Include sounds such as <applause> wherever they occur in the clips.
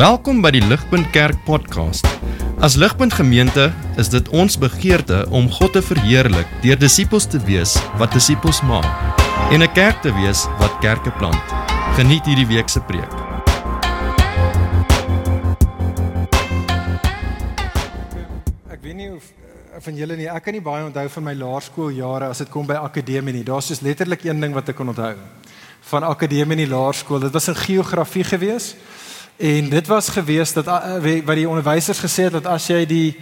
Welkom by die Ligpunt Kerk podcast. As Ligpunt Gemeente is dit ons begeerte om God te verheerlik deur disippels te wees wat disippels maak en 'n kerk te wees wat kerke plant. Geniet hierdie week se preek. Ek weet nie of eh, van julle nie, ek kan nie baie onthou van my laerskooljare as dit kom by akademie nie. Daar's soos letterlik een ding wat ek kan onthou van akademie in die laerskool. Dit was in geografie gewees. En dit was gewees dat uh, wat die onderwysers gesê het dat as jy die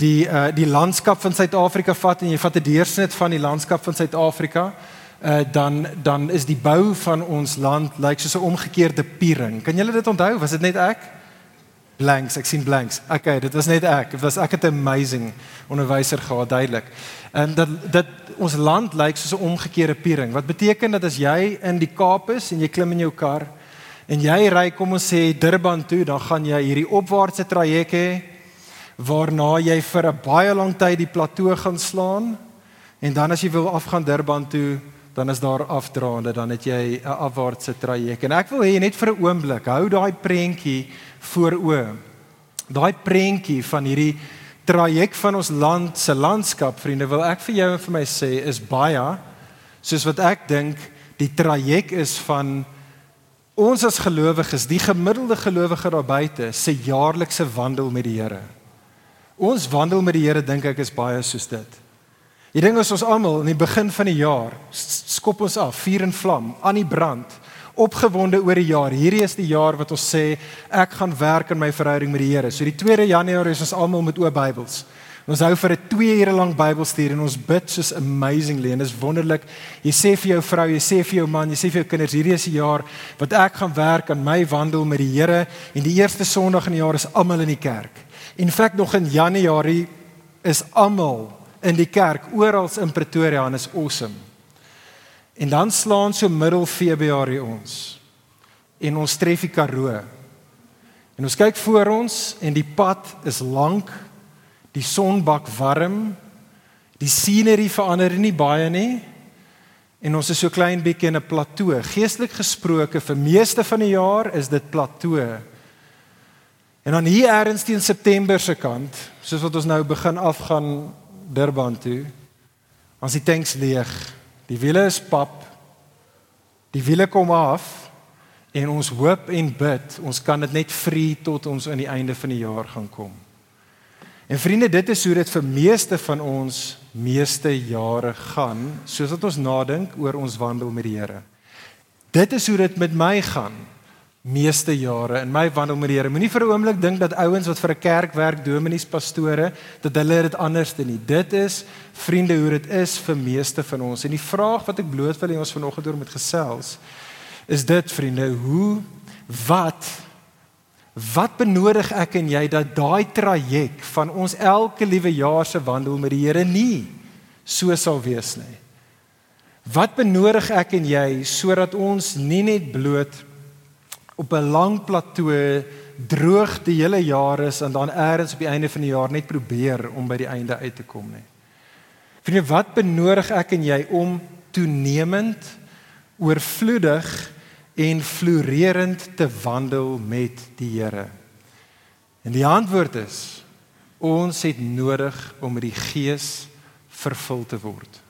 die uh, die landskap van Suid-Afrika vat en jy vat 'n deursnit van die landskap van Suid-Afrika, uh, dan dan is die bou van ons land lyk like soos 'n omgekeerde piering. Kan julle dit onthou? Was dit net ek? Blanks, ek sien blanks. Okay, dit was net ek. Dit was ek het 'n amazing onderwyser gehad, duidelik. En dat dat ons land lyk like soos 'n omgekeerde piering. Wat beteken dat as jy in die Kaap is en jy klim in jou kar en jy ry kom ons sê Durban toe, dan gaan jy hierdie opwaartse traject hê waarna jy vir 'n baie lang tyd die plateau gaan slaan en dan as jy wil afgaan Durban toe, dan is daar afdraande, dan het jy 'n afwaartse traject. En ek wil hê net vir 'n oomblik, hou daai prentjie voor oë. Daai prentjie van hierdie traject van ons land se landskap, vriende, wil ek vir jou en vir my sê is baie soos wat ek dink die traject is van ons as gelowiges, die gemiddelde gelowige daar buite, se jaarlikse wandel met die Here. Ons wandel met die Here dink ek is baie soos dit. Die ding is ons almal in die begin van die jaar skop ons af, vuur en vlam, aan die brand, opgewonde oor die jaar. Hierdie is die jaar wat ons sê ek gaan werk aan my verhouding met die Here. So die 2 Januarie is ons almal met oop Bybels. Ons hou vir 'n 2 ure lank Bybelstudie en ons bid soos amazingly en dit is wonderlik. Jy sê vir jou vrou, jy sê vir jou man, jy sê vir jou kinders, hierdie is die jaar wat ek gaan werk aan my wandel met die Here en die eerste Sondag in die jaar is almal in die kerk. In feite nog in Januarie is almal in die kerk oral in Pretoria en is awesome. En dan slaan so middel Februarie ons en ons tref die Karoo. En ons kyk voor ons en die pad is lank Die son bak warm. Die scenery verander nie baie nie. En ons is so klein bietjie in 'n plateau. Geestelik gesproke vir meeste van die jaar is dit plateau. En dan hier eers teen September se kant, soos wat ons nou begin afgaan Durban toe, as die tanks leeg, die wiele is pap, die wiele kom af en ons hoop en bid, ons kan dit net vry tot ons aan die einde van die jaar gaan kom. En vriende, dit is hoe dit vir meeste van ons meeste jare gaan, soos wat ons nadink oor ons wandel met die Here. Dit is hoe dit met my gaan meeste jare in my wandel met die Here. Moenie vir 'n oomblik dink dat ouens wat vir 'n kerk werk, dominees, pastore, dat hulle dit anders doen nie. Dit is vriende hoe dit is vir meeste van ons. En die vraag wat ek bloot wil hê ons vanoggend oor met gesels is dit vriende, hoe wat Wat benodig ek en jy dat daai traject van ons elke liewe jaar se wandel met die Here nie so sal wees nie? Wat benodig ek en jy sodat ons nie net bloot op 'n lang plateau droog die hele jaar is en dan eers op die einde van die jaar net probeer om by die einde uit te kom nie? Vriende, wat benodig ek en jy om toenemend oorvloedig en floreerend te wandel met die Here? En die antwoord is ons het nodig om met die Gees vervul te word.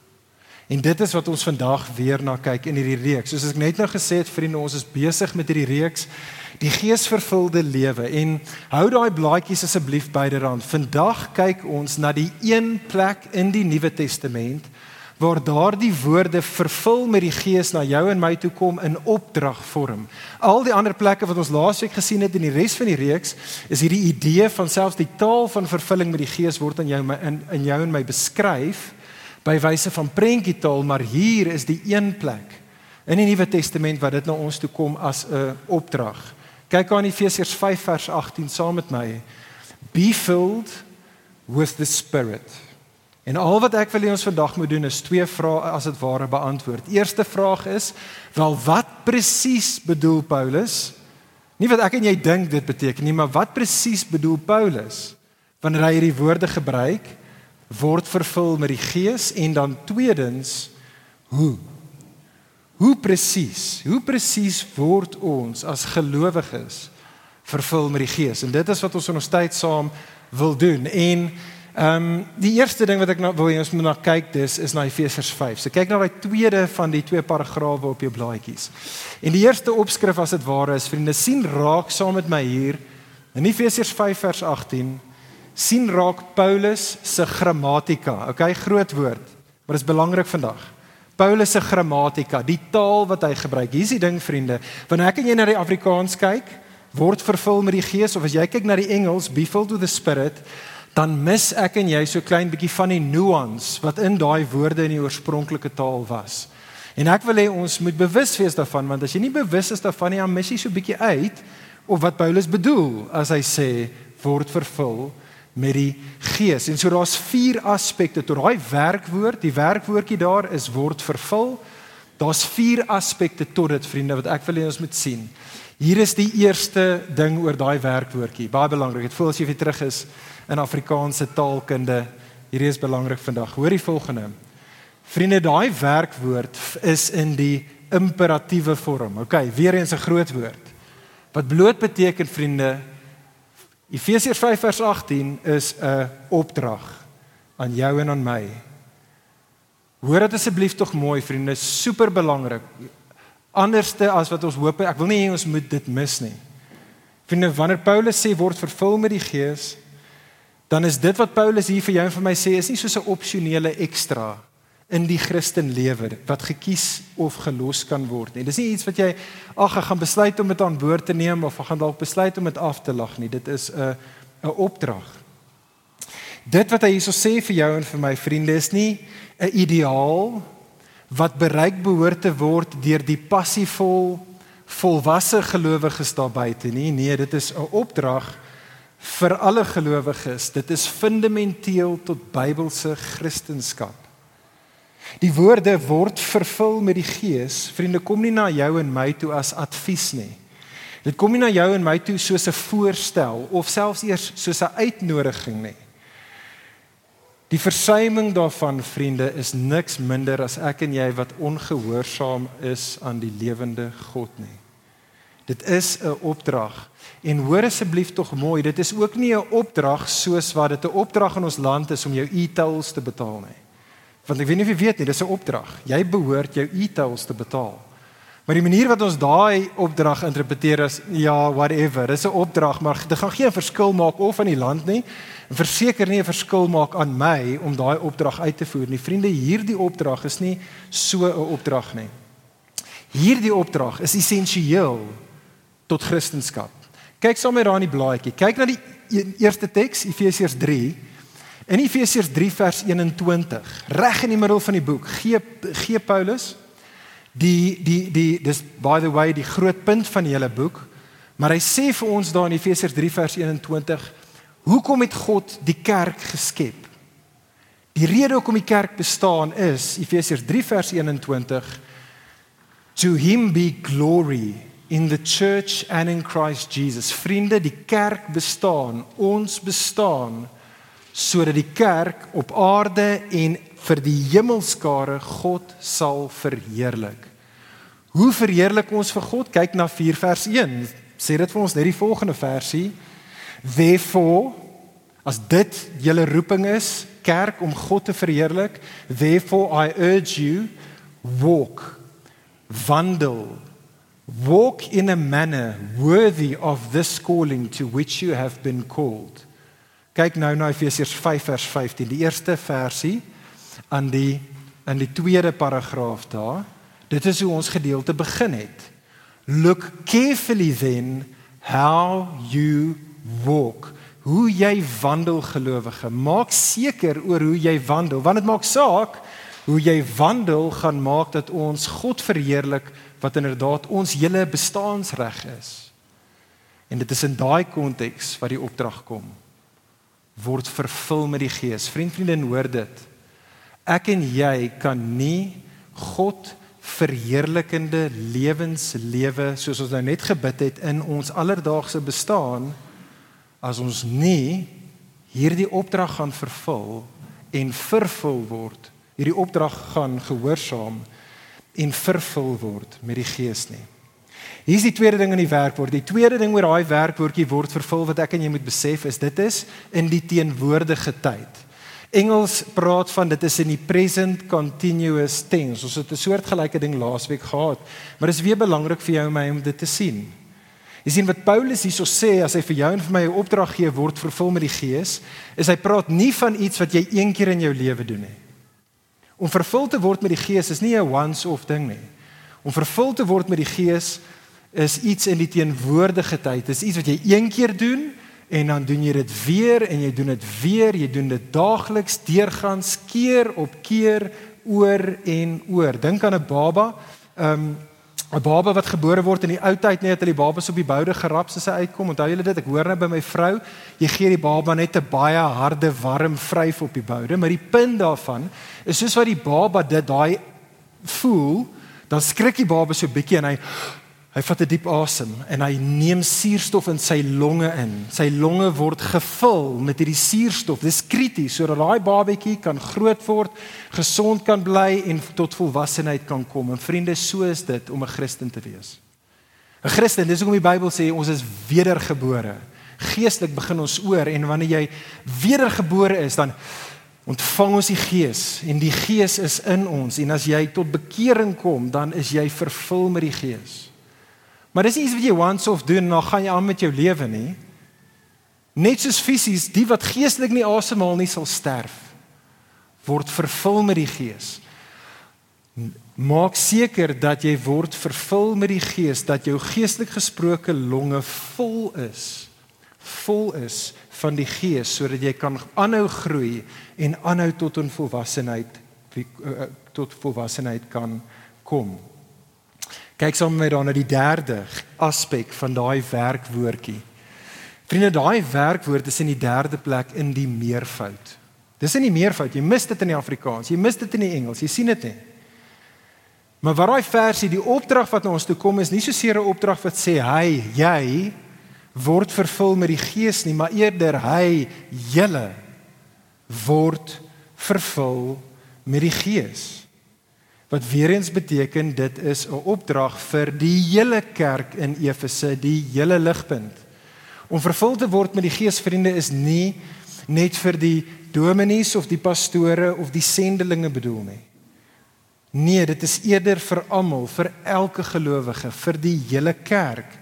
En dit is wat ons vandag weer na kyk in hierdie reeks. Soos ek net nou gesê het, vriende, ons is besig met hierdie reeks die geesvervulde lewe en hou daai blaadjies asseblief byderhand. Vandag kyk ons na die een plek in die Nuwe Testament waar daardie woorde vervul met die gees na jou en my toe kom in opdragvorm. Al die ander plekke wat ons laasweek gesien het in die res van die reeks, is hierdie idee van selfs die taal van vervulling met die gees word aan jou in in jou en my beskryf by wyse van prentjietaal, maar hier is die een plek in die Nuwe Testament wat dit na ons toe kom as 'n opdrag. Kyk aan Efesiërs 5 vers 18 saam met my. Be filled with the Spirit. En al wat ek wil hê ons vandag moet doen is twee vrae as dit ware beantwoord. Eerste vraag is: "Wel wat presies bedoel Paulus?" Nie wat ek en jy dink dit beteken nie, maar wat presies bedoel Paulus wanneer hy hierdie woorde gebruik word vervul met die Gees en dan tweedens hoe hoe presies hoe presies word ons as gelowiges vervul met die Gees. En dit is wat ons in ons tyd saam wil doen. En ehm um, die eerste ding wat ek nou wil hê ons moet na kyk dis is na Efesiërs 5. So kyk na daai tweede van die twee paragrawe op jou blaadjies. En die eerste opskrif as dit ware is vriende sien raak saam met my hier in Efesiërs 5 vers 18 sien raak Paulus se grammatika. Okay, groot woord, maar dit is belangrik vandag. Paulus se grammatika, die taal wat hy gebruik. Hier's die ding vriende, wanneer ek en jy na die Afrikaans kyk, word vervul met die Gees of as jy kyk na die Engels, be filled with the Spirit, dan mis ek en jy so klein bietjie van die nuance wat in daai woorde in die oorspronklike taal was. En ek wil hê ons moet bewus wees daarvan want as jy nie bewus is daarvan nie, dan mis jy so bietjie uit of wat Paulus bedoel as hy sê word vervul met die gees. En so daar's vier aspekte tot daai werkwoord. Die werkwoordjie daar is word vervul. Daar's vier aspekte tot dit vriende wat ek wil hê ons moet sien. Hier is die eerste ding oor daai werkwoordjie. Baie belangrik. Dit voel as jy weer terug is in Afrikaanse taalkunde. Hierdie is belangrik vandag. Hoor die volgende. Vriende, daai werkwoord is in die imperatiewe vorm. OK, weer eens 'n groot woord. Wat bloot beteken vriende, Efesiërs 5 vers 18 is 'n opdrag aan jou en aan my. Hoor dit asseblief tog mooi vriende, super belangrik. Anderste as wat ons hoop, ek wil nie hê ons moet dit mis nie. Vriende, wanneer Paulus sê word vervul met die Gees, dan is dit wat Paulus hier vir jou en vir my sê, is nie soos 'n opsionele ekstra in die Christenlewe wat gekies of gelos kan word nie. Dis nie iets wat jy ag ek gaan besluit om dit aan boord te neem of ek gaan dalk besluit om dit af te lag nie. Dit is 'n 'n opdrag. Dit wat hy hierso sê vir jou en vir my vriende is nie 'n ideaal wat bereik behoort te word deur die passievol volwasse gelowiges daar buite nie. Nee, dit is 'n opdrag vir alle gelowiges. Dit is fundamenteel tot Bybelse Christendom. Die woorde word vervul met die Gees. Vriende, kom nie na jou en my toe as advies nie. Dit kom nie na jou en my toe soos 'n voorstel of selfs eers soos 'n uitnodiging nie. Die versuiming daarvan, vriende, is niks minder as ek en jy wat ongehoorsaam is aan die lewende God nie. Dit is 'n opdrag. En hoor asseblief tog mooi, dit is ook nie 'n opdrag soos wat dit 'n opdrag in ons land is om jou e-tolls te betaal nie. Want ek weet nie of jy weet nie, dis 'n opdrag. Jy behoort jou e-tolls te betaal. Maar die manier wat ons daai opdrag interpreteer is ja, whatever. Dis 'n opdrag, maar dit gaan geen verskil maak of aan die land nie. En verseker nie 'n verskil maak aan my om daai opdrag uit te voer nie. Vriende, hierdie opdrag is nie so 'n opdrag nie. Hierdie opdrag is essensieel tot Christendom. Kyk saam met daar in die blaadjie. Kyk na die e-, eerste teks, Efesiërs 3 In Efesiërs 3 vers 21, reg in die middel van die boek, gee gee Paulus die die die dis by the way die groot punt van die hele boek, maar hy sê vir ons daar in Efesiërs 3 vers 21, hoekom het God die kerk geskep? Die rede hoekom die kerk bestaan is Efesiërs 3 vers 21 to him be glory in the church and in Christ Jesus. Vriende, die kerk bestaan, ons bestaan sodat die kerk op aarde en vir die hemelskare God sal verheerlik. Hoe verheerlik ons vir God? Kyk na 4 vers 1. Sê dit vir ons net die volgende versie. Therefore, as dit julle roeping is, kerk om God te verheerlik, therefore I urge you walk wandel walk in a manner worthy of this calling to which you have been called Kyk nou na Efesiërs 5 vers 15, die eerste versie aan die in die tweede paragraaf daar. Dit is hoe ons gedeelte begin het. Look carefully then how you walk. Hoe jy wandel gelowige. Maak seker oor hoe jy wandel, want dit maak saak hoe jy wandel gaan maak dat ons God verheerlik wat inderdaad ons hele bestaansreg is. En dit is in daai konteks wat die opdrag kom word vervul met die Gees. Vriend, vriendin, hoor dit. Ek en jy kan nie God verheerlikende lewenslewe soos ons nou net gebid het in ons alledaagse bestaan as ons nie hierdie opdrag gaan vervul en vervul word. Hierdie opdrag gaan gehoorsaam en vervul word met die Gees nie. Hier is die tweede ding in die werkwoord. Die tweede ding oor daai werkwoordjie word vervul wat ek en jy moet besef is dit is in die teenwoordige tyd. Engels praat van dit is in die present continuous tense. Ons het 'n soortgelyke ding laasweek gehad, maar dit is weer belangrik vir jou en my om dit te sien. Jy sien wat Paulus hierso sê as hy vir jou en vir my 'n opdrag gee word vervul met die Gees, is hy praat nie van iets wat jy een keer in jou lewe doen nie. Om vervul te word met die Gees is nie 'n once-off ding nie. Om vervul te word met die Gees is iets in die teenwoordige tyd. Dit is iets wat jy een keer doen en dan doen jy dit weer en jy doen dit weer, jy doen dit daagliks, deurgangs, keer op keer, oor en oor. Dink aan 'n baba. Ehm um, 'n baba wat gebore word in die ou tyd net hulle die babas op die boude gerap as hy uitkom. Onthou julle dit? Ek hoor nou by my vrou, jy gee die baba net 'n baie harde warm vryf op die boude, maar die punt daarvan is soos wat die baba dit daai voel, dan skrik die baba so bietjie en hy Hy vat 'n diep asem en hy neem suurstof in sy longe in. Sy longe word gevul met hierdie suurstof. Dis krities sodat daai babatjie kan groot word, gesond kan bly en tot volwassenheid kan kom. En vriende, so is dit om 'n Christen te wees. 'n Christen, dis hoekom die Bybel sê ons is wedergebore. Geestelik begin ons oor en wanneer jy wedergebore is, dan ontvang ons die Gees en die Gees is in ons en as jy tot bekering kom, dan is jy vervul met die Gees. Maar dis iets wat jy once off doen en dan gaan jy aan met jou lewe nie. Net soos fisies, die wat geestelik nie asemhaal nie sal sterf. Word vervul met die Gees. Maak seker dat jy word vervul met die Gees, dat jou geestelik gesproke longe vol is. Vol is van die Gees sodat jy kan aanhou groei en aanhou tot 'n volwassenheid eh, tot volwassenheid kan kom. Kyk saam met my dan na die derde aspek van daai werkwoordjie. Vriende, daai werkwoord is in die derde plek in die meervoud. Dis in die meervoud. Jy mis dit in die Afrikaans. Jy mis dit in die Engels. Jy sien dit nie. Maar waar daai versie die opdrag wat na ons toe kom is nie so seer 'n opdrag wat sê hy, jy word vervul met die Gees nie, maar eerder hy, julle word vervul met die Gees wat weer eens beteken dit is 'n opdrag vir die hele kerk in Efese, die hele ligpunt. Om vervul te word met die Geesvriende is nie net vir die dominees of die pastore of die sendelinge bedoel nie. Nee, dit is eerder vir almal, vir elke gelowige, vir die hele kerk.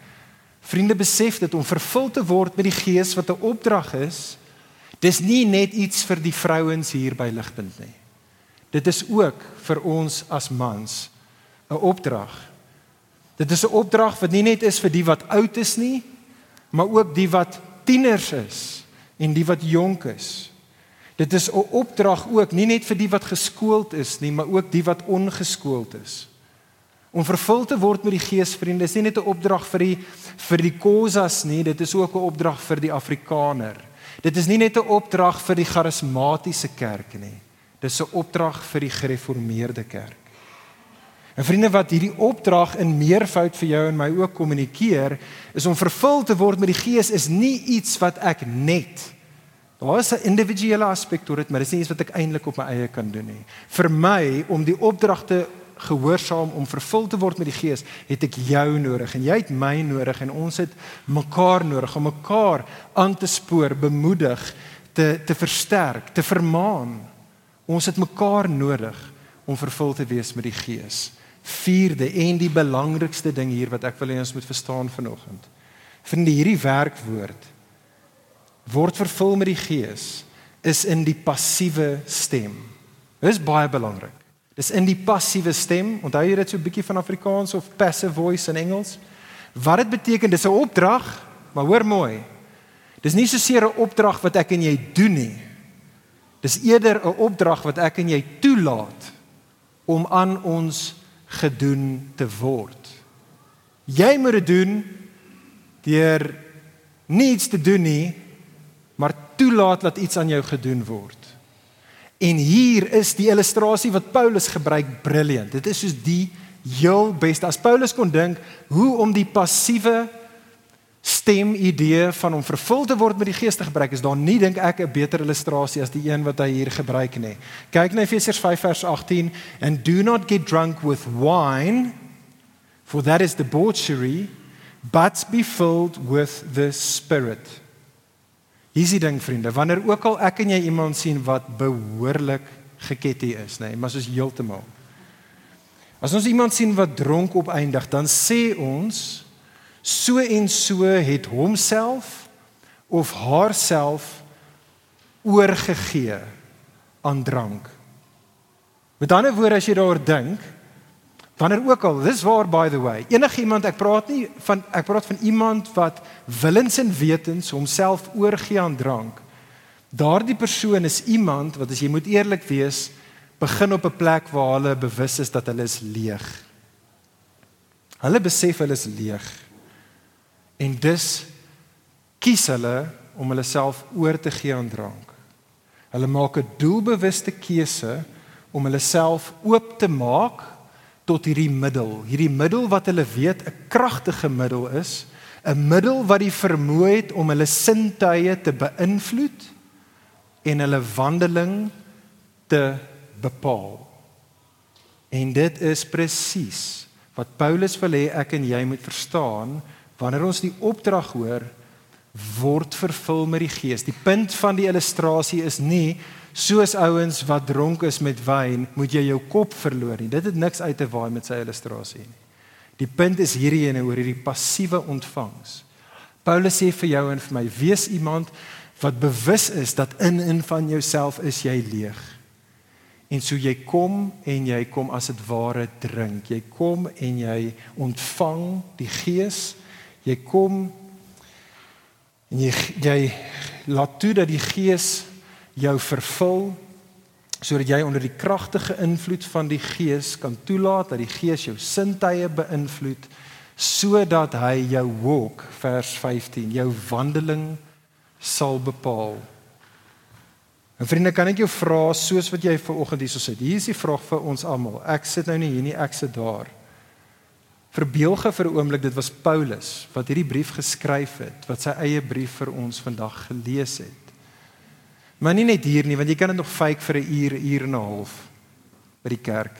Vriende besef dit om vervul te word met die Gees wat 'n opdrag is, dis nie net iets vir die vrouens hier by Ligpunt nie. Dit is ook vir ons as mans 'n opdrag. Dit is 'n opdrag wat nie net is vir die wat oud is nie, maar ook die wat tieners is en die wat jonk is. Dit is 'n opdrag ook nie net vir die wat geskoold is nie, maar ook die wat ongeskoold is. Om vervul te word met die Geesvriende is nie net 'n opdrag vir die vir die kosas nie, dit is ook 'n opdrag vir die Afrikaner. Dit is nie net 'n opdrag vir die charismatiese kerk nie. Dis 'n opdrag vir die gereformeerde kerk. En vriende wat hierdie opdrag in meervoud vir jou en my ook kommunikeer, is om vervul te word met die Gees is nie iets wat ek net Daar is 'n individuele aspek tot dit, maar dit is nie iets wat ek eintlik op my eie kan doen nie. Vir my om die opdragte gehoorsaam om vervul te word met die Gees, het ek jou nodig en jy het my nodig en ons het mekaar nodig om mekaar aan te spoor, bemoedig, te te versterk, te vermaan. Ons het mekaar nodig om vervul te wees met die Gees. Vierde en die belangrikste ding hier wat ek wil hê ons moet verstaan vanoggend. Vriende, hierdie werkwoord word vervul met die Gees is in die passiewe stem. Dit is baie belangrik. Dis in die passiewe stem. Onthou jy dit so 'n bietjie van Afrikaans of passive voice in Engels? Wat dit beteken, dis 'n opdrag, maar hoor mooi. Dis nie so seer 'n opdrag wat ek en jy doen nie. Dis eerder 'n opdrag wat ek en jy toelaat om aan ons gedoen te word. Jy moet dit doen deur niets te doen nie, maar toelaat dat iets aan jou gedoen word. En hier is die illustrasie wat Paulus gebruik briljant. Dit is soos die heel beste. As Paulus kon dink hoe om die passiewe stem idee van om vervul te word met die gees te gebruik is daar nie dink ek 'n beter illustrasie as die een wat hy hier gebruik nie. Kyk na Efesiërs 5 vers 18 and do not get drunk with wine For that is debauchery, but be filled with the Spirit. Hier's die ding vriende, wanneer ook al ek en jy iemand sien wat behoorlik geketty is, nê, nee, maar soos heeltemal. As ons iemand sien wat dronk opeindig, dan sê ons so en so het homself of haarself oorgegee aan drank. Met ander woorde as jy daaroor dink, wanneer ook al, dis waar by the way, enige iemand ek praat nie van ek praat van iemand wat willens en wetens homself oorgee aan drank. Daardie persoon is iemand wat as jy moet eerlik wees, begin op 'n plek waar hulle bewus is dat hulle is leeg. Hulle besef hulle is leeg. En dus kies hulle om hulle self oor te gee aan drank. Hulle maak 'n doelbewuste keuse om hulle self oop te maak tot hierdie middel, hierdie middel wat hulle weet 'n kragtige middel is, 'n middel wat die vermoë het om hulle sintuie te beïnvloed en hulle wandeling te bepaal. En dit is presies wat Paulus wil hê ek en jy moet verstaan wanneer ons die opdrag hoor word vervul met die Gees. Die punt van die illustrasie is nie soos ouens wat dronk is met wyn, moet jy jou kop verloor nie. Dit het niks uit te waai met sy illustrasie nie. Die punt is hierdie ene oor hierdie passiewe ontvangs. Paulus sê vir jou en vir my, wees iemand wat bewus is dat in en van jouself is jy leeg. En so jy kom en jy kom as dit ware drink. Jy kom en jy ontvang die Gees. Jy kom en jy jy laat toe dat die Gees jou vervul sodat jy onder die kragtige invloed van die Gees kan toelaat dat die Gees jou sintuie beïnvloed sodat hy jou walk vers 15 jou wandeling sal bepaal. En vriende, kan ek jou vra soos wat jy ver oggend hierso sit. Hier is die vraag vir ons almal. Ek sit nou nie hier nie, ek sit daar. Verbeelge vir 'n oomblik dit was Paulus wat hierdie brief geskryf het, wat sy eie brief vir ons vandag gelees het. Maar nie net hier nie, want jy kan dit nog fake vir 'n uur, uur en 'n half by die kerk.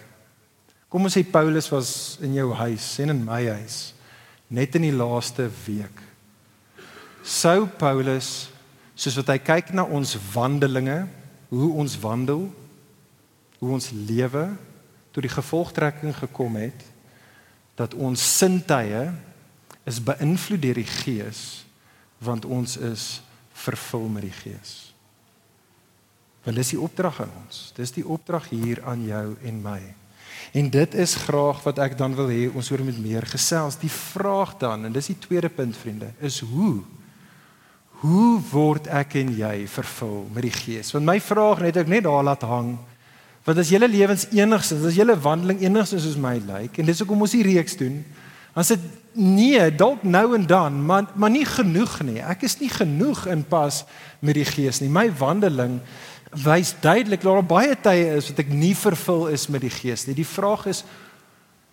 Kom ons sê Paulus was in jou huis en in my huis net in die laaste week sou Paulus soos wat hy kyk na ons wandelinge, hoe ons wandel, hoe ons lewe tot die gevolgtrekking gekom het dat ons sintuie is beïnvloed deur die Gees want ons is vervul met die Gees. Want dis die opdrag aan ons. Dis die opdrag hier aan jou en my. En dit is graag wat ek dan wil hê ons oor met meer gesels. Die vraag dan en dis die tweede punt vriende, is hoe Hoe word ek en jy vervul met die Gees? Want my vraag net ek net daar laat hang. Want as julle lewens enigstens, as julle wandeling enigstens soos my lyk en dis hoekom ons hier reeks doen, dan sit nee, dalk nou en dan, maar maar nie genoeg nie. Ek is nie genoeg in pas met die Gees nie. My wandeling wys duidelik daar baie tye is wat ek nie vervul is met die Gees nie. Die vraag is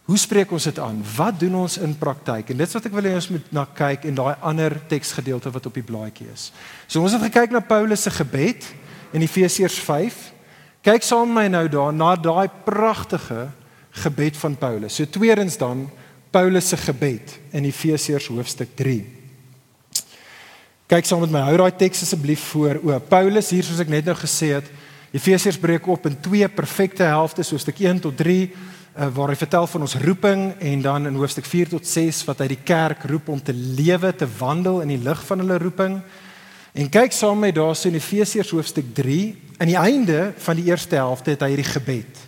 Hoe spreek ons dit aan? Wat doen ons in praktyk? En dit is wat ek wil hê ons moet na kyk en daai ander teksgedeelte wat op die blaadjie is. So ons het gekyk na Paulus se gebed in Efesiërs 5. Kyk saam met my nou daar na daai pragtige gebed van Paulus. So tweedens dan Paulus se gebed in Efesiërs hoofstuk 3. Kyk saam met my. Hou daai teks asseblief voor. O, Paulus hier soos ek net nou gesê het, Efesiërs breek op in twee perfekte helftes, so stuk 1 tot 3 uh, waar hy vertel van ons roeping en dan in hoofstuk 4 tot 6 wat hy die kerk roep om te lewe, te wandel in die lig van hulle roeping. En kyk saam met daarso in Efesiërs hoofstuk 3, aan die einde van die eerste helfte het hy hierdie gebed.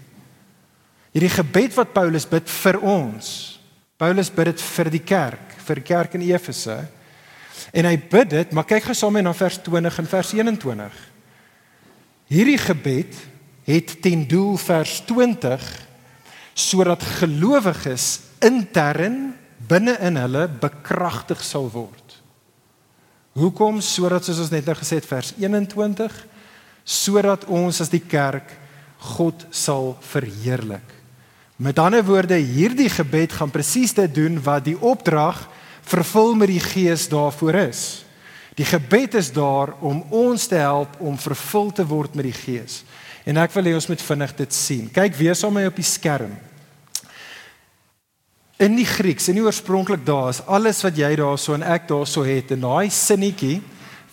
Hierdie gebed wat Paulus bid vir ons. Paulus bid dit vir die kerk, vir die kerk in Efese. En hy bid dit, maar kyk gou saam met na vers 20 en vers 21. Hierdie gebed het ten doel vers 20 sodat gelowiges intern binne in hulle bekragtig sal word. Hoekom sodat soos ons net nou gesê het vers 21 sodat ons as die kerk God sal verheerlik. Met ander woorde, hierdie gebed gaan presies dit doen wat die opdrag vervul met die Gees daarvoor is. Die gebed is daar om ons te help om vervul te word met die Gees. En ek wil hê ons moet vinnig dit sien. Kyk weer saam met my op die skerm. In die Grieks, in die oorspronklik daar is alles wat jy daarso en ek daarso het en daai sinnetjie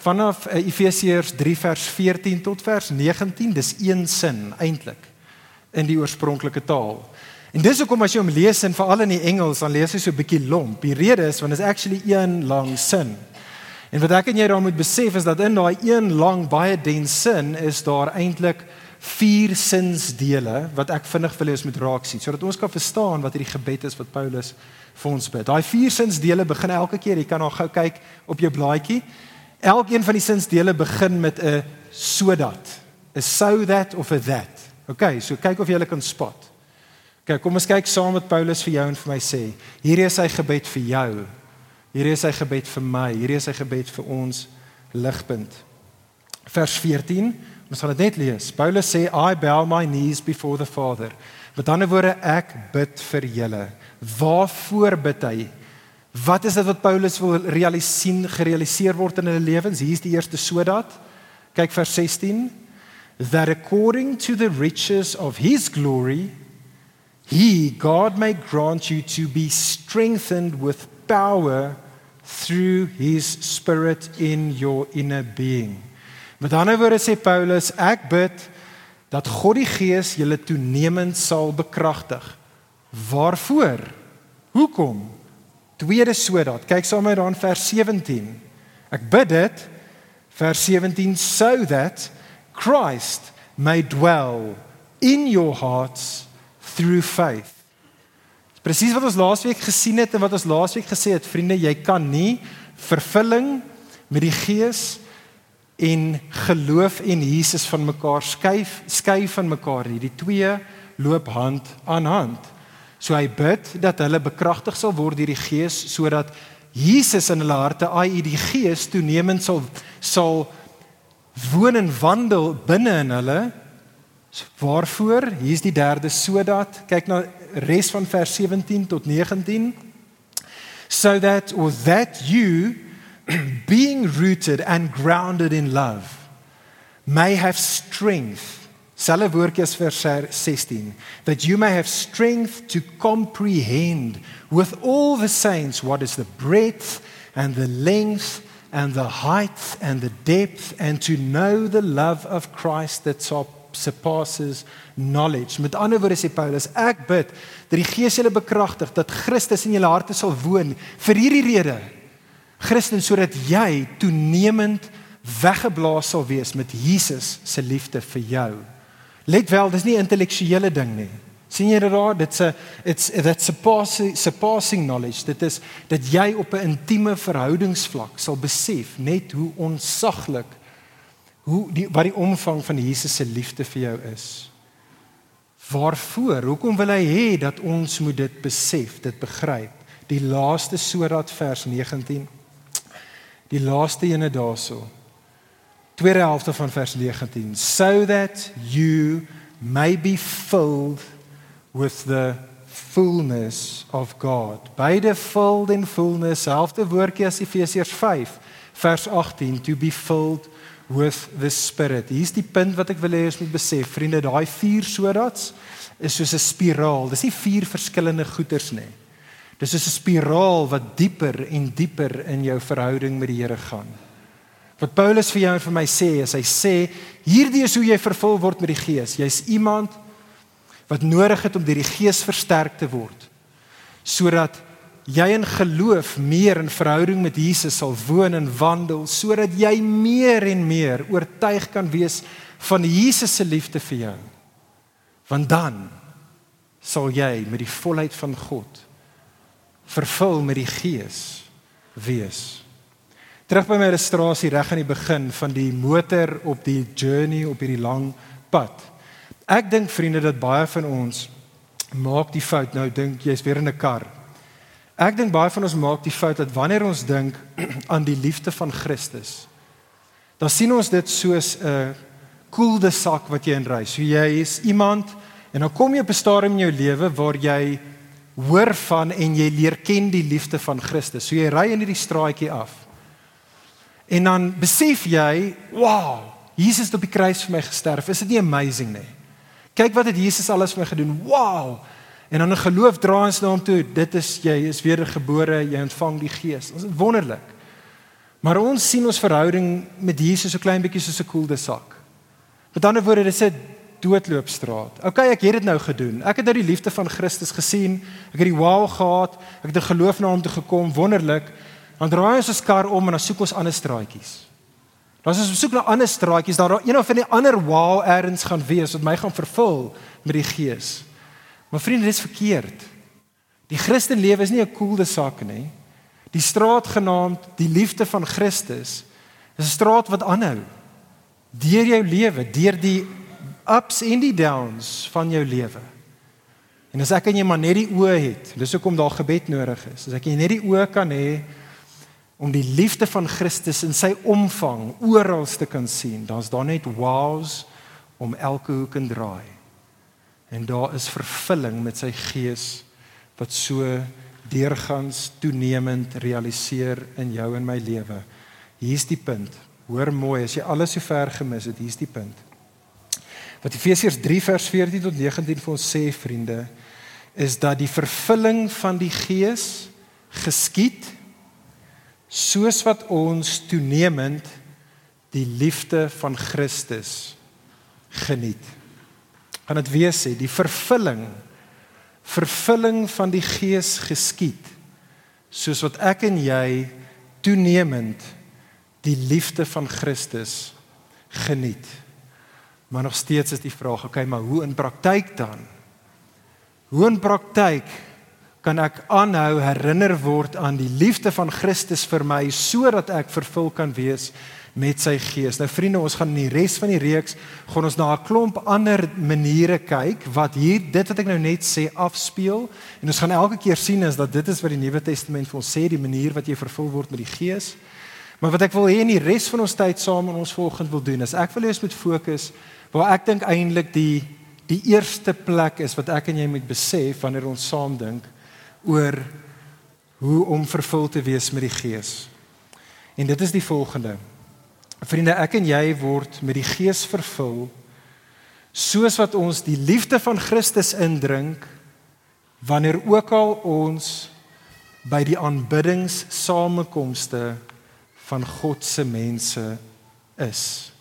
vanaf uh, Efesiërs 3 vers 14 tot vers 19, dis een sin eintlik in die oorspronklike taal. En dis hoekom as jy hom lees en veral in die Engels dan lees hy so 'n bietjie lomp. Die rede is want dit is actually een lang sin. En wat ek en jy dan moet besef is dat in daai een lang baie dense sin is daar eintlik vier sinsdele wat ek vinnig wil hê ons moet raak sien sodat ons kan verstaan wat hierdie gebed is wat Paulus vir ons bid. Daai vier sinsdele begin elke keer, jy kan nou gou kyk op jou blaadjie. Elkeen van die sinsdele begin met 'n sodat, 'n so that of 'n that. OK, so kyk of jy hulle kan spot. OK, kom ons kyk saam met Paulus vir jou en vir my sê. Hierdie is sy gebed vir jou. Hierdie is sy gebed vir my. Hierdie is sy gebed vir ons ligpunt. Vers 14 Ons gaan dit net lees. Paulus sê I bow my knees before the Father. Met ander woorde ek bid vir julle. Waarvoor bid hy? Wat is dit wat Paulus wil realiseer gerealiseer word in hulle lewens? Hier is die eerste sodat. Kyk vers 16. That according to the riches of his glory he God may grant you to be strengthened with power through his spirit in your inner being. Met ander woorde sê Paulus, ek bid dat God die Gees julle toenemend sal bekragtig. Waarvoor? Hoekom? Tweede sodat. Kyk saam met dan vers 17. Ek bid dit vers 17 so that Christ may dwell in your hearts through faith. Presies wat ons laasweek gesien het en wat ons laasweek gesê het, vriende, jy kan nie vervulling met die Gees en geloof en Jesus van mekaar skuif skei van mekaar nie. Die twee loop hand aan hand. So hy bid dat hulle bekragtig sal word deur die Gees sodat Jesus in hulle harte, i.e. die Gees toenemend sal sal woon en wandel binne in hulle. Waarvoor? Hier's die derde sodat kyk na res van vers 17 tot 19 so that or that you <clears throat> being rooted and grounded in love may have strength selfe woordjie as vers 16 that you may have strength to comprehend with all the saints what is the breadth and the length and the height and the depth and to know the love of Christ that surpasses knowledge. Met ander woorde sê Paulus ek bid dat die Gees julle bekragtig dat Christus in julle harte sal woon vir hierdie rede Christen sodat jy toenemend weggeblaas sal wees met Jesus se liefde vir jou. Let wel, dis nie intellektuele ding nie. sien jy dit daar? Dit's 'n it's that's surpassing surpassing knowledge. Dit is dat jy op 'n intieme verhoudingsvlak sal besef net hoe onsaglik hoe die wat die omvang van Jesus se liefde vir jou is. Waarvoor? Hoekom wil hy hê dat ons moet dit besef, dit begryp? Die laaste sodat vers 19 die laaste ene daarso. Tweede helfte van vers 19 so that you may be filled with the fullness of God. Beide filled in fullness, selfde woordjie as Efesiërs 5 vers 18 to be filled with the spirit. Hier's die punt wat ek wil hê ons moet besef. Vriende, daai vier sodats is soos 'n spiraal. Dis nie vier verskillende goeters nie. Dis soos 'n spiraal wat dieper en dieper in jou verhouding met die Here gaan. Wat Paulus vir jou en vir my sê, is hy sê hierdie is hoe jy vervul word met die Gees. Jy's iemand wat nodig het om deur die Gees versterk te word sodat jy in geloof meer in verhouding met Jesus sal woon en wandel sodat jy meer en meer oortuig kan wees van Jesus se liefde vir jou. Want dan sal jy met die volheid van God vervul met die Gees wees. Terug by my illustrasie reg aan die begin van die motor op die journey op hierdie lang pad. Ek dink vriende dat baie van ons maak die fout nou dink jy's weer in 'n kar. Ek dink baie van ons maak die fout dat wanneer ons dink <clears throat> aan die liefde van Christus, dan sien ons dit soos 'n koelde sak wat jy inry. So jy is iemand en dan kom jy op 'n stadium in jou lewe waar jy hoor van en jy leer ken die liefde van Christus. So jy ry in hierdie straatjie af. En dan besef jy, wow, Jesus het op die kruis vir my gesterf. Is dit nie amazing nie? Kyk wat het Jesus alles vir my gedoen. Wow. En dan 'n geloof dra ons na hom toe. Dit is jy is wedergebore, jy ontvang die Gees. Dit is wonderlik. Maar ons sien ons verhouding met Jesus so klein bietjie soos 'n koelde sak. Met ander woorde, dit 'n doodloopstraat. OK, ek het dit nou gedoen. Ek het nou die liefde van Christus gesien. Ek het die wow gehad. Ek het 'n geloof na hom toe gekom. Wonderlik. Dan draai ons ons kar om en dan soek ons ander straatjies. Dan as ons soek na ander straatjies, daar een of ander wow erns gaan wees wat my gaan vervul met die Gees. Maar vriende, dit is verkeerd. Die Christen lewe is nie 'n koelde sak nie. Die straat genaamd die liefde van Christus is 'n straat wat aanhou deur jou lewe, deur die ups en die downs van jou lewe. En as ek en jy maar net die oë het, dis hoekom daar gebed nodig is. As ek net die oë kan hê om die liefde van Christus in sy omvang oral te kan sien, dan's daar net wows om elke hoek en draai. En daar is vervulling met sy gees wat so deurgangs toenemend realiseer in jou en my lewe. Hier's die punt. Hoor mooi, as jy alles so ver gemis het, hier's die punt. Wat Efesiërs 3 vers 14 tot 19 vir ons sê, vriende, is dat die vervulling van die gees geskied soos wat ons toenemend die liefde van Christus geniet. Kan dit wees sê die vervulling vervulling van die gees geskied soos wat ek en jy toenemend die liefde van Christus geniet. Maar nog steeds is die vraag, okay, maar hoe in praktyk dan? Hoe in praktyk kan ek aanhou herinner word aan die liefde van Christus vir my sodat ek vervul kan wees met sy gees. Nou vriende, ons gaan in die res van die reeks gaan ons na 'n klomp ander maniere kyk wat hier dit wat ek nou net sê afspeel en ons gaan elke keer sien is dat dit is wat die Nuwe Testament vir ons sê die manier wat jy vervul word met die gees. Maar wat ek wil hê in die res van ons tyd saam in ons volgende wil doen is ek wil hê ons moet fokus waar ek dink eintlik die die eerste plek is wat ek en jy moet besef wanneer ons saam dink oor hoe om vervul te wees met die gees. En dit is die volgende. Vriende, ek en jy word met die Gees vervul soos wat ons die liefde van Christus indrink wanneer ook al ons by die aanbiddingssamekomste van God se mense is.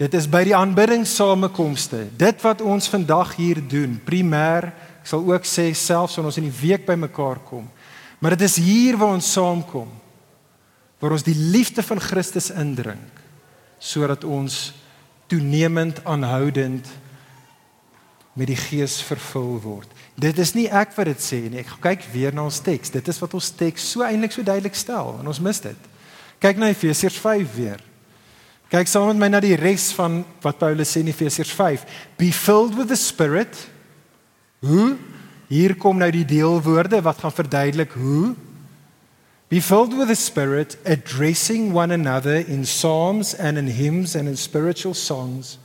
Dit is by die aanbiddingssamekomste, dit wat ons vandag hier doen, primêr, ek sal ook sê selfs wanneer ons in die week bymekaar kom. Maar dit is hier waar ons saamkom waar ons die liefde van Christus indrink sodat ons toenemend aanhoudend met die gees vervul word. Dit is nie ek wat dit sê nie. Ek kyk weer na ons teks. Dit is wat ons teks so eintlik so duidelik stel en ons mis dit. Kyk na Efesiërs 5 weer. Kyk saam met my na die res van wat Paulus sê in Efesiërs 5. Be filled with the spirit. Hoe? Hier kom nou die deelwoorde wat gaan verduidelik hoe Be filled with the Spirit, addressing one another in psalms and in hymns and in spiritual songs,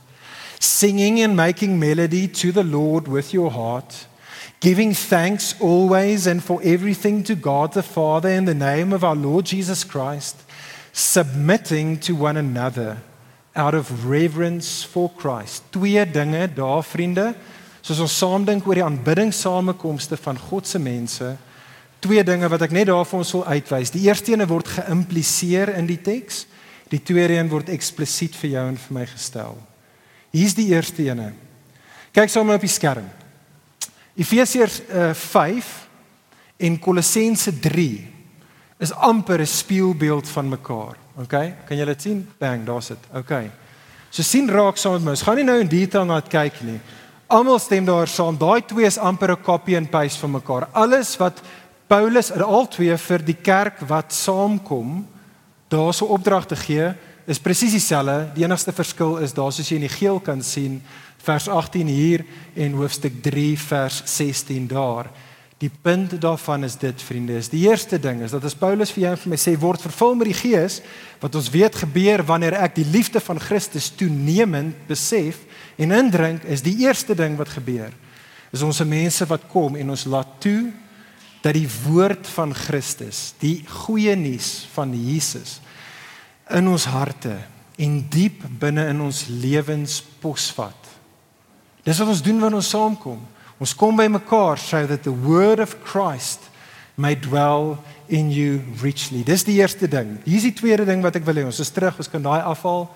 singing and making melody to the Lord with your heart, giving thanks always and for everything to God the Father in the name of our Lord Jesus Christ, submitting to one another out of reverence for Christ. Twee dinge daar vriende, soos ons saam dink oor die aanbiddingssamekomste van God se mense twee dinge wat ek net daar vir ons wil uitwys. Die eerste een word geïmpliseer in die teks. Die tweede een word eksplisiet vir jou en vir my gestel. Hier's die eerste een. Kyk sommer op die skerm. Efesiërs uh, 5 en Kolossense 3 is amper 'n spieelbeeld van mekaar. OK? Kan julle dit sien? Bang, daar's dit. OK. So sien raak saam met my. Ons gaan nie nou in detail na dit kyk nie. Almal stem daar saam. Daai twee is amper 'n copy and paste van mekaar. Alles wat Paulus er al twee vir die kerk wat saamkom daarso opdragte gee is presies dieselfde. Die enigste verskil is daar soos jy in die geel kan sien vers 18 hier en hoofstuk 3 vers 16 daar. Die punt daarvan is dit vriende, is die eerste ding is dat as Paulus vir jou en vir my sê word vervul met die Gees, wat ons weet gebeur wanneer ek die liefde van Christus toenemend besef en indrink, is die eerste ding wat gebeur. Is ons mense wat kom en ons laat toe dat die woord van Christus, die goeie nuus van Jesus in ons harte en diep binne in ons lewens posvat. Dis wat ons doen wanneer ons saamkom. Ons kom by mekaar so that the word of Christ may dwell in you richly. Dis die eerste ding. Hier is die tweede ding wat ek wil hê. Ons is terug, ons kan daai afhaal.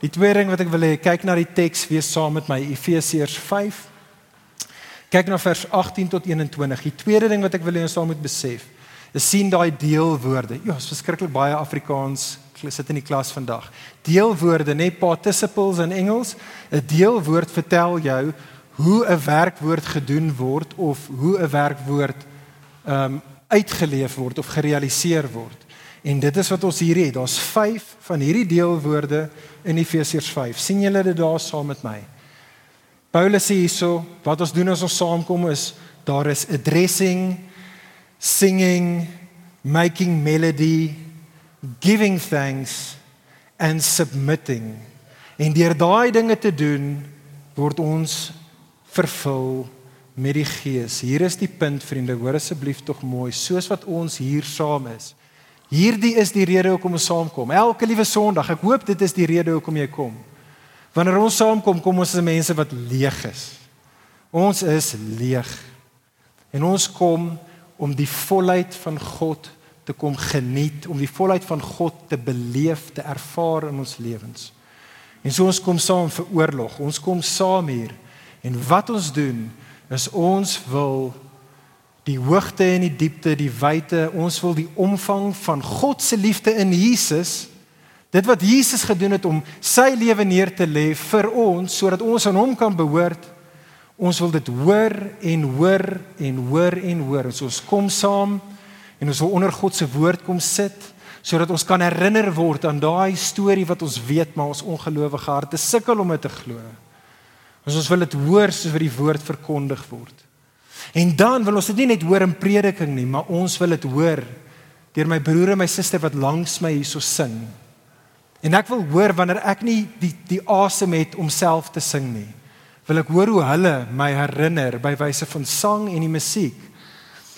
Die tweede ding wat ek wil hê, kyk na die teks weer saam met my Efesiërs 5. Kyk na vers 18 tot 21. Die tweede ding wat ek wil hê ons moet besef, is sien daai deelwoorde. Ja, is verskriklik baie Afrikaans sit in die klas vandag. Deelwoorde, net participles in Engels. 'n Deelwoord vertel jou hoe 'n werkwoord gedoen word of hoe 'n werkwoord ehm um, uitgeleef word of gerealiseer word. En dit is wat ons hier het. Daar's 5 van hierdie deelwoorde in Efesiërs 5. sien julle dit daar saam met my? Paulus sê hierso, wat ons doen as ons saamkom is daar is addressing, singing, making melody, giving thanks and submitting. En deur daai dinge te doen, word ons vervul met die Gees. Hier is die punt vriende, hoor asseblief tog mooi, soos wat ons hier saam is. Hierdie is die rede hoekom ons saamkom. Elke liewe Sondag, ek hoop dit is die rede hoekom jy kom. Wanneer ons saamkom, kom ons as mense wat leeg is. Ons is leeg. En ons kom om die volheid van God te kom geniet, om die volheid van God te beleef, te ervaar in ons lewens. En so ons kom saam vir oorlog. Ons kom saam hier. En wat ons doen is ons wil die hoogte en die diepte, die wyte, ons wil die omvang van God se liefde in Jesus, dit wat Jesus gedoen het om sy lewe neer te lê vir ons sodat ons aan hom kan behoort. Ons wil dit hoor en hoor en hoor en hoor. En so ons kom saam en ons wil onder God se woord kom sit sodat ons kan herinner word aan daai storie wat ons weet maar ons ongelowige harte sukkel om dit te glo. Ons ons wil dit hoor soos wat die woord verkondig word. En dan wil ons dit nie net hoor in prediking nie, maar ons wil dit hoor deur my broer en my suster wat langs my hierso sing. En ek wil hoor wanneer ek nie die die asem het om self te sing nie. Wil ek hoor hoe hulle my herinner by wyse van sang en die musiek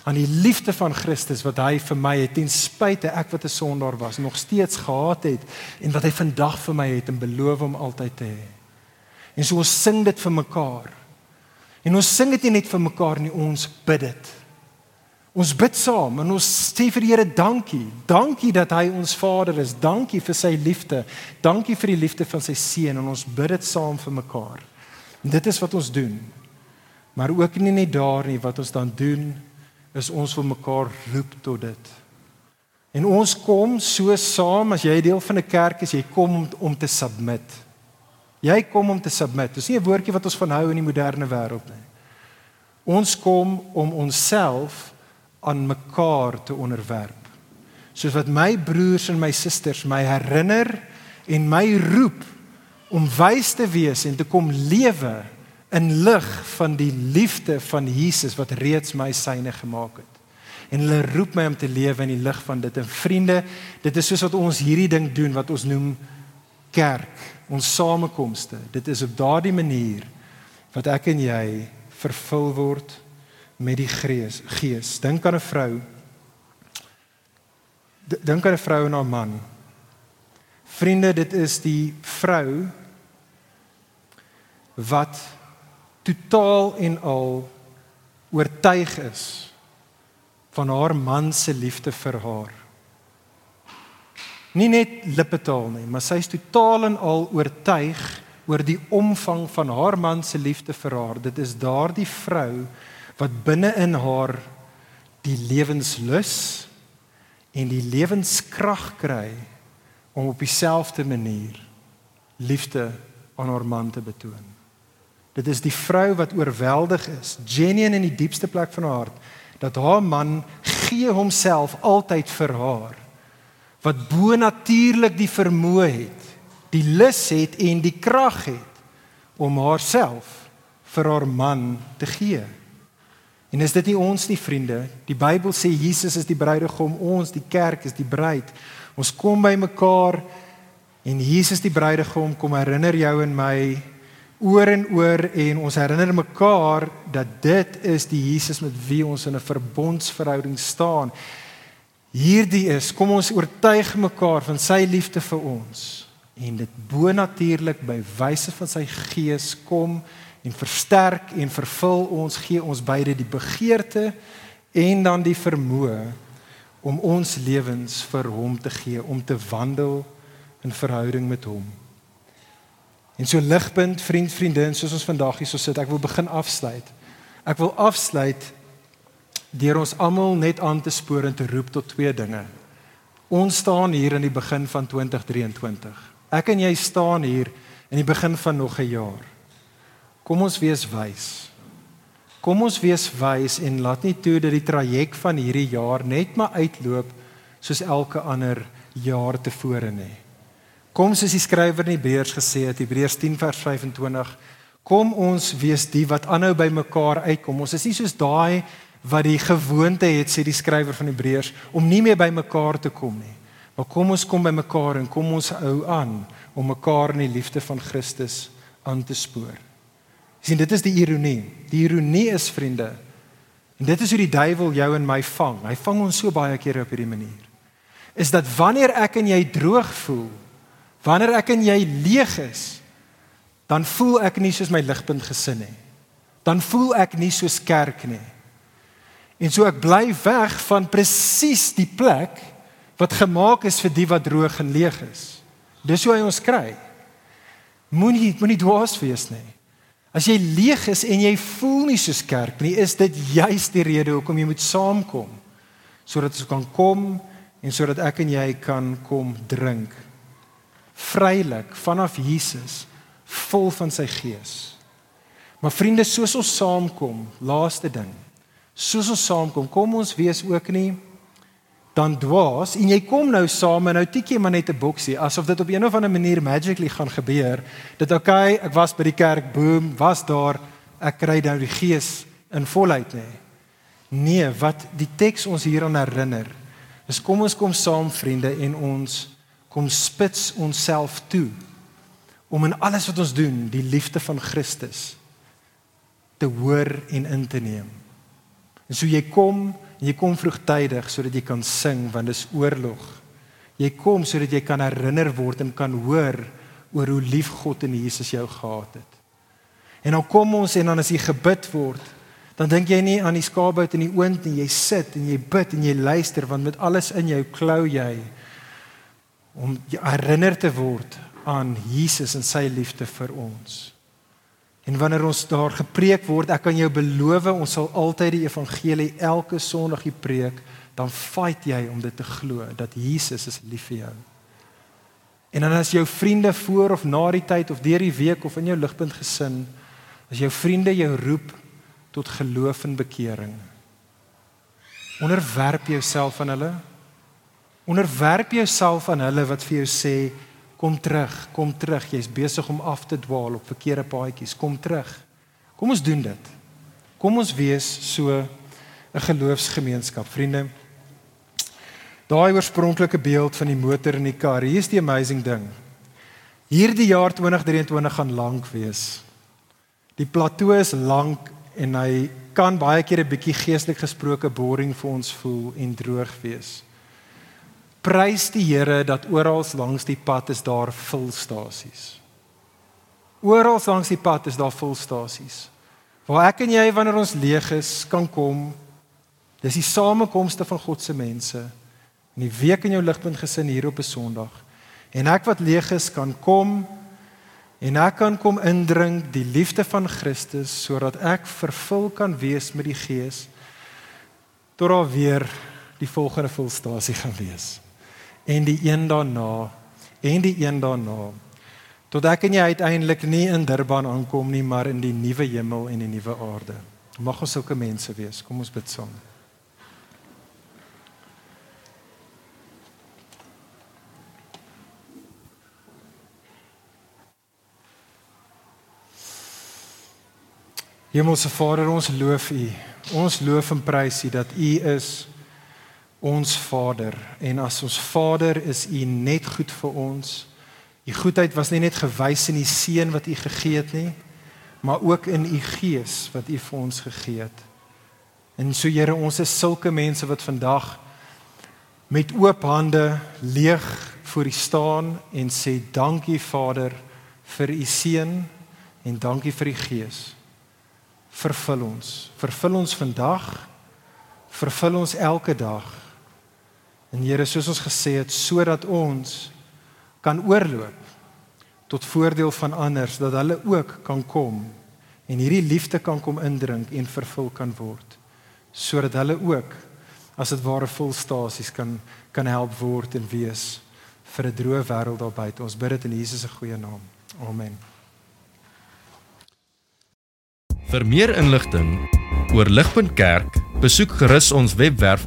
aan die liefde van Christus wat hy vir my het ten spyte ek wat 'n sondaar was nog steeds gehad het en wat hy vandag vir my het en beloof om altyd te hê. En so ons sing dit vir mekaar. En ons sing dit nie net vir mekaar nie, ons bid dit. Ons bid saam en ons sê vir die Here dankie. Dankie dat hy ons Vader is. Dankie vir sy liefde. Dankie vir die liefde van sy seun en ons bid dit saam vir mekaar. En dit is wat ons doen. Maar ook nie net daar nie, wat ons dan doen is ons wil mekaar roep tot dit. En ons kom so saam as jy deel van 'n kerk is, jy kom om, om te submit. Jy kom om te submit. Dis nie 'n woordjie wat ons van hou in die moderne wêreld nie. Ons kom om onsself aan mekaar te onderwerp. Soos wat my broers en my susters my herinner en my roep om wys te wees en te kom lewe in lig van die liefde van Jesus wat reeds my syne gemaak het. En hulle roep my om te lewe in die lig van dit. En vriende, dit is soos wat ons hierdie ding doen wat ons noem kerk, ons samekomste. Dit is op daardie manier wat ek en jy vervul word met die Gees. Gees. Dink aan 'n vrou. Dink aan 'n vrou en haar man. Vriende, dit is die vrou wat totaal en al oortuig is van haar man se liefde vir haar nie net lippetaal nie, maar sy is totaal en al oortuig oor die omvang van haar man se liefde vir haar. Dit is daardie vrou wat binne in haar die lewenslus en die lewenskrag kry om op dieselfde manier liefde aan haar man te betoon. Dit is die vrou wat oorweldig is, genuine in die diepste plek van haar hart, dat haar man gee homself altyd vir haar wat bo natuurlik die vermoë het, die lus het en die krag het om haarself vir haar man te gee. En is dit nie ons nie vriende? Die Bybel sê Jesus is die bruidegom, ons die kerk is die bruid. Ons kom by mekaar en Jesus die bruidegom kom herinner jou en my oor en oor en ons herinner mekaar dat dit is die Jesus met wie ons in 'n verbondsverhouding staan. Hierdie is kom ons oortuig mekaar van sy liefde vir ons en dit bo natuurlik by wyse van sy gees kom en versterk en vervul ons, gee ons beide die begeerte en dan die vermoë om ons lewens vir hom te gee, om te wandel in verhouding met hom. En so ligpunt, vriend, vriendin, soos ons vandag hier so sit, ek wil begin afsluit. Ek wil afsluit deur ons almal net aan te spoor en te roep tot twee dinge. Ons staan hier in die begin van 2023. Ek en jy staan hier in die begin van nog 'n jaar. Kom ons wees wys. Kom ons wees wys en laat nie toe dat die traject van hierdie jaar net maar uitloop soos elke ander jaar tevore nie. Kom soos die skrywer in Hebreërs gesê het, Hebreërs 10 vers 25, kom ons wees die wat aanhou by mekaar uitkom. Ons is nie soos daai wat die gewoonte het sê die skrywer van Hebreërs om nie meer by mekaar te kom nie. Maar kom ons kom by mekaar en kom ons hou aan om mekaar in die liefde van Christus aan te spoor. Sien, dit is die ironie. Die ironie is vriende. En dit is hoe die duiwel jou en my vang. Hy vang ons so baie kere op hierdie manier. Is dat wanneer ek en jy droog voel, wanneer ek en jy leeg is, dan voel ek nie soos my ligpunt gesin nie. Dan voel ek nie soos kerk nie. En so ek bly weg van presies die plek wat gemaak is vir die wat droog en leeg is. Dis hoe hy ons kry. Moenie moenie dwaas wees nie. As jy leeg is en jy voel nie soos kerk nie, is dit juist die rede hoekom jy moet saamkom sodat ons kan kom en sodat ek en jy kan kom drink vrylik vanaf Jesus vol van sy gees. Maar vriende, soos ons saamkom, laaste ding soos ons saamkom, kom ons wees ook nie dan dwaas en jy kom nou saam en nou tik jy maar net 'n boksie asof dit op een of ander manier magically gaan gebeur. Dit okay, ek was by die kerk, boom, was daar, ek kry nou die gees in volheid nê. Nee, wat die teks ons hieraan herinner, is kom ons kom saam vriende en ons kom spits onsself toe om in alles wat ons doen die liefde van Christus te hoor en in te neem. En so jy kom, jy kom vroegtydig sodat jy kan sing want dis oorlog. Jy kom sodat jy kan herinner word en kan hoor oor hoe lief God en Jesus jou gehad het. En dan kom ons en dan as jy gebid word, dan dink jy nie aan die skaapbout in die oond nie, jy sit en jy bid en jy luister want met alles in jou klou jy om herinner te word aan Jesus en sy liefde vir ons. En wanneer ons daar gepreek word, ek kan jou beloof, ons sal altyd die evangelie elke Sondag hier preek, dan fight jy om dit te glo dat Jesus is lief vir jou. En dan as jou vriende voor of na die tyd of deur die week of in jou ligpunt gesin, as jou vriende jou roep tot geloof en bekering. Onderwerp jouself aan hulle. Onderwerp jouself aan hulle wat vir jou sê Kom terug, kom terug. Jy's besig om af te dwaal op verkeerde paadjies. Kom terug. Kom ons doen dit. Kom ons wees so 'n geloofsgemeenskap, vriende. Daai oorspronklike beeld van die motor en die kar, hier is die amazing ding. Hierdie jaar 2023 gaan lank wees. Die plateau is lank en hy kan baie keer 'n bietjie geestelik gesproke boring vir ons voel en droog wees. Prys die Here dat oral langs die pad is daar vulstasies. Oral langs die pad is daar vulstasies. Waar ek en jy wanneer ons leeg is kan kom. Dis die samekomste van God se mense. In die week in jou ligpunt gesin hier op 'n Sondag. En ek wat leeg is kan kom en ek kan kom indring die liefde van Christus sodat ek vervul kan wees met die Gees tot daar weer die volgende vulstasie gaan wees en die een daarna en die een daarna tot ek en jy uiteindelik nie in Durban aankom nie maar in die nuwe hemel en die nuwe aarde. Mag ons sulke mense wees. Kom ons bid saam. Hemelse Vader ons loof U. Ons loof en prys U dat U is ons Vader en as ons Vader is U net goed vir ons. U goedheid was nie net gewys in die seun wat U gegee het nie, maar ook in U Gees wat U vir ons gegee het. En so Here, ons is sulke mense wat vandag met oop hande leeg voor U staan en sê dankie Vader vir U seun. En dankie vir die Gees. Vervul ons. Vervul ons vandag. Vervul ons elke dag. En Here, soos ons gesê het, sodat ons kan oorloop tot voordeel van ander, dat hulle ook kan kom en hierdie liefde kan kom indrink en vervul kan word sodat hulle ook as dit ware volstasies kan kan help word en wees vir 'n droë wêreld daar buite. Ons bid dit in Jesus se goeie naam. Amen. Vir meer inligting oor Ligpunt Kerk, besoek gerus ons webwerf